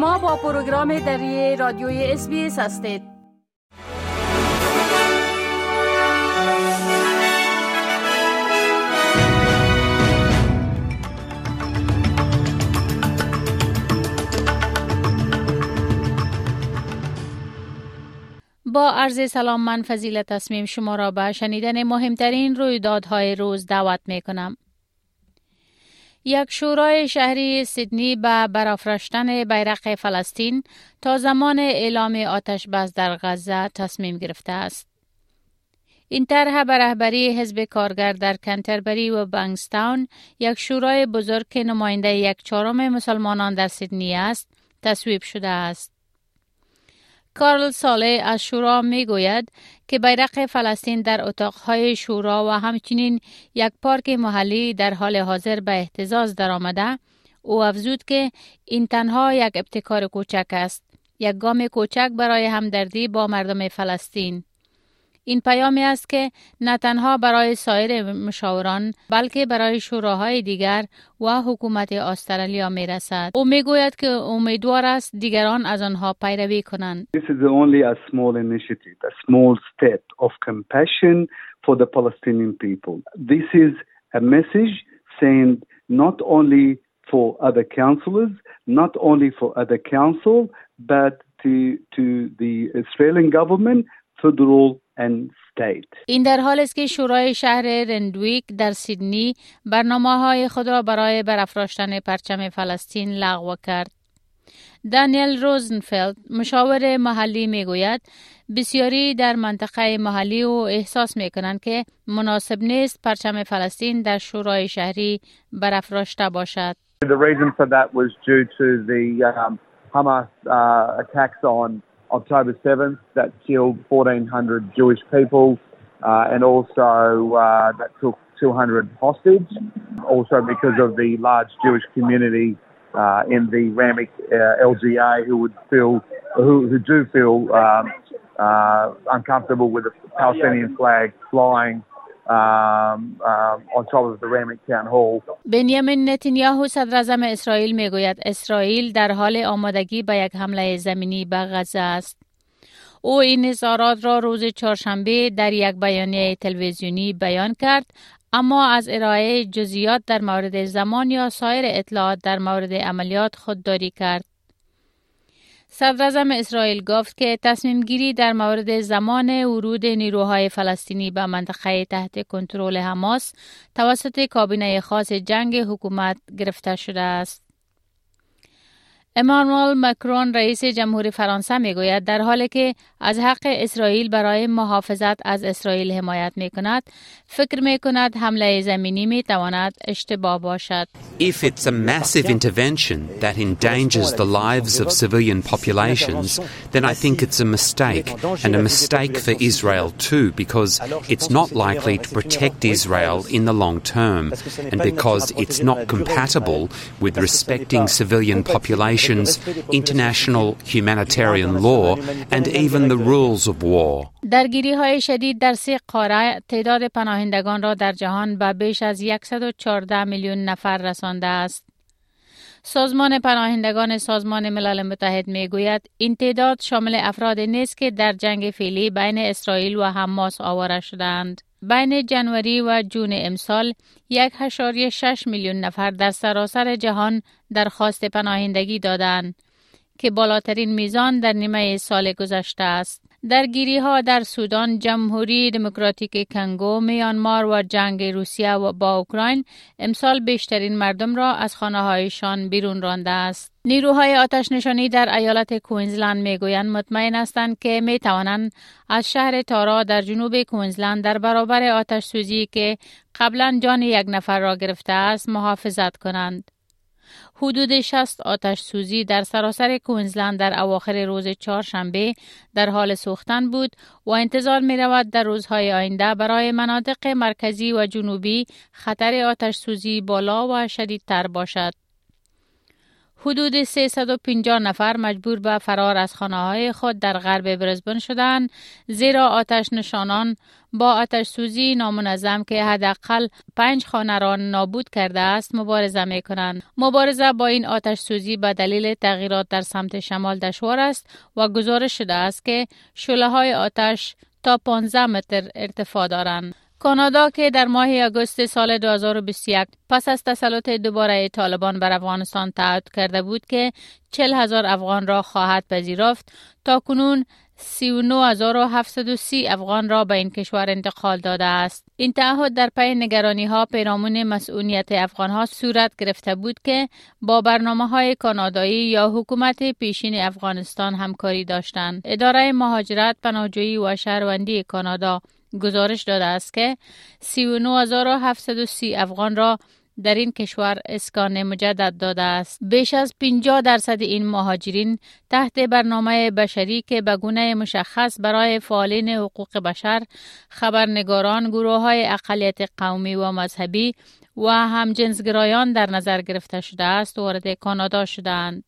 شما با پروگرام دری رادیوی اس هستید با عرض سلام من فضیلت تصمیم شما را به شنیدن مهمترین رویدادهای روز دعوت می کنم. یک شورای شهری سیدنی به برافراشتن بیرق فلسطین تا زمان اعلام آتش بس در غزه تصمیم گرفته است. این طرح به رهبری حزب کارگر در کنتربری و بنگستاون یک شورای بزرگ که نماینده یک چهارم مسلمانان در سیدنی است تصویب شده است. کارل ساله از شورا می گوید که بیرق فلسطین در اتاقهای شورا و همچنین یک پارک محلی در حال حاضر به احتزاز درآمده. او افزود که این تنها یک ابتکار کوچک است. یک گام کوچک برای همدردی با مردم فلسطین. این پیامی است که نه تنها برای سایر مشاوران بلکه برای شوراهای دیگر و حکومت استرالیا می رسد. او می گوید که امیدوار است دیگران از آنها پیروی کنند. This is only a small initiative, a small step of compassion for the Palestinian people. This is a message saying not only for other councillors, not only for other council, but to, to the Australian government, federal این در حال است که شورای شهر رندویک در سیدنی برنامه های خود را برای برافراشتن پرچم فلسطین لغو کرد. دانیل روزنفلد مشاور محلی می گوید بسیاری در منطقه محلی و احساس می کنند که مناسب نیست پرچم فلسطین در شورای شهری برافراشته باشد. The reason for that was due to the um, Hamas uh, attacks on October 7th that killed 1,400 Jewish people uh, and also uh, that took 200 hostage. Also because of the large Jewish community uh, in the Ramic uh, LGA who would feel, who, who do feel um, uh, uncomfortable with the Palestinian flag flying بنیامین نتانیاهو صدر اعظم اسرائیل می‌گوید اسرائیل در حال آمادگی به یک حمله زمینی به غزه است. او این اظهارات را روز چهارشنبه در یک بیانیه تلویزیونی بیان کرد اما از ارائه جزئیات در مورد زمان یا سایر اطلاعات در مورد عملیات خودداری کرد. صدر اسرائیل گفت که تصمیم گیری در مورد زمان ورود نیروهای فلسطینی به منطقه تحت کنترل حماس توسط کابینه خاص جنگ حکومت گرفته شده است. امانوئل مکرون رئیس جمهور فرانسه میگوید در حالی که از حق اسرائیل برای محافظت از اسرائیل حمایت می کند فکر می کند حمله زمینی می تواند اشتباه باشد If it's a massive intervention that endangers the lives of civilian populations then I think it's a mistake and a mistake for Israel too because it's not likely to protect Israel in the long term and because it's not compatible with respecting civilian populations International humanitarian law, and even the rules of war. درگیری های شدید در سه قاره تعداد پناهندگان را در جهان به بیش از 114 میلیون نفر رسانده است. سازمان پناهندگان سازمان ملل متحد می گوید این تعداد شامل افراد نیست که در جنگ فعلی بین اسرائیل و حماس آواره شدند. بین جنوری و جون امسال یک شش میلیون نفر در سراسر جهان درخواست پناهندگی دادند که بالاترین میزان در نیمه سال گذشته است. درگیری ها در سودان، جمهوری دموکراتیک کنگو، میانمار و جنگ روسیه و با اوکراین امسال بیشترین مردم را از خانه هایشان بیرون رانده است. نیروهای آتش نشانی در ایالت کوینزلند می‌گویند مطمئن هستند که می توانند از شهر تارا در جنوب کوینزلند در برابر آتش سوزی که قبلا جان یک نفر را گرفته است محافظت کنند. حدود 60 آتش سوزی در سراسر کوینزلند در اواخر روز چهارشنبه در حال سوختن بود و انتظار می رود در روزهای آینده برای مناطق مرکزی و جنوبی خطر آتش سوزی بالا و شدیدتر باشد. حدود 350 نفر مجبور به فرار از خانه های خود در غرب برزبن شدند زیرا آتش نشانان با آتش سوزی نامنظم که حداقل پنج خانه را نابود کرده است مبارزه می کنند. مبارزه با این آتش سوزی به دلیل تغییرات در سمت شمال دشوار است و گزارش شده است که شله های آتش تا 15 متر ارتفاع دارند. کانادا که در ماه آگوست سال 2021 پس از تسلط دوباره طالبان بر افغانستان تعهد کرده بود که 40 هزار افغان را خواهد پذیرفت تا کنون 39730 افغان را به این کشور انتقال داده است. این تعهد در پی نگرانی ها پیرامون مسئولیت افغان ها صورت گرفته بود که با برنامه های کانادایی یا حکومت پیشین افغانستان همکاری داشتند. اداره مهاجرت، پناهجویی و شهروندی کانادا گزارش داده است که 39730 افغان را در این کشور اسکان مجدد داده است. بیش از 50 درصد این مهاجرین تحت برنامه بشری که به گونه مشخص برای فعالین حقوق بشر، خبرنگاران، گروه های اقلیت قومی و مذهبی و همجنسگرایان در نظر گرفته شده است وارد کانادا شدند.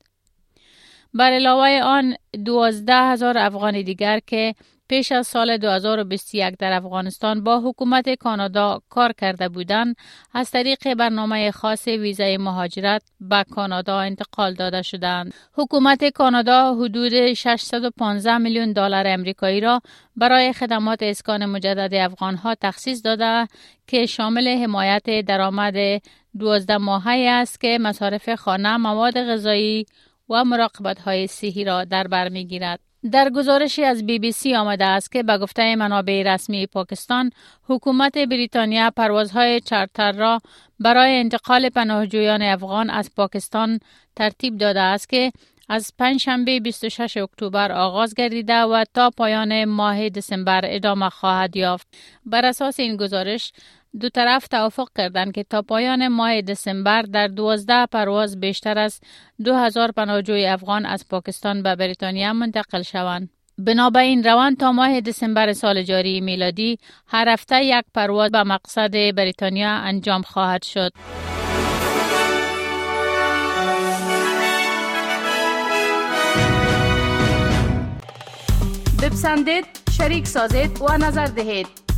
بر علاوه آن دوازده هزار افغان دیگر که پیش از سال 2021 در افغانستان با حکومت کانادا کار کرده بودند از طریق برنامه خاص ویزای مهاجرت به کانادا انتقال داده شدند. حکومت کانادا حدود 615 میلیون دلار امریکایی را برای خدمات اسکان مجدد افغانها تخصیص داده که شامل حمایت درآمد 12 ماهه است که مصارف خانه، مواد غذایی و مراقبت های صحی را در بر می‌گیرد. در گزارشی از بی بی سی آمده است که به گفته منابع رسمی پاکستان حکومت بریتانیا پروازهای چارتر را برای انتقال پناهجویان افغان از پاکستان ترتیب داده است که از پنجشنبه 26 اکتبر آغاز گردیده و تا پایان ماه دسامبر ادامه خواهد یافت. بر اساس این گزارش دو طرف توافق کردند که تا پایان ماه دسامبر در دوازده پرواز بیشتر از دو هزار پناهجوی افغان از پاکستان به بریتانیا منتقل شوند. بنابراین روان تا ماه دسامبر سال جاری میلادی هر هفته یک پرواز به مقصد بریتانیا انجام خواهد شد. بپسندید، شریک سازید و نظر دهید.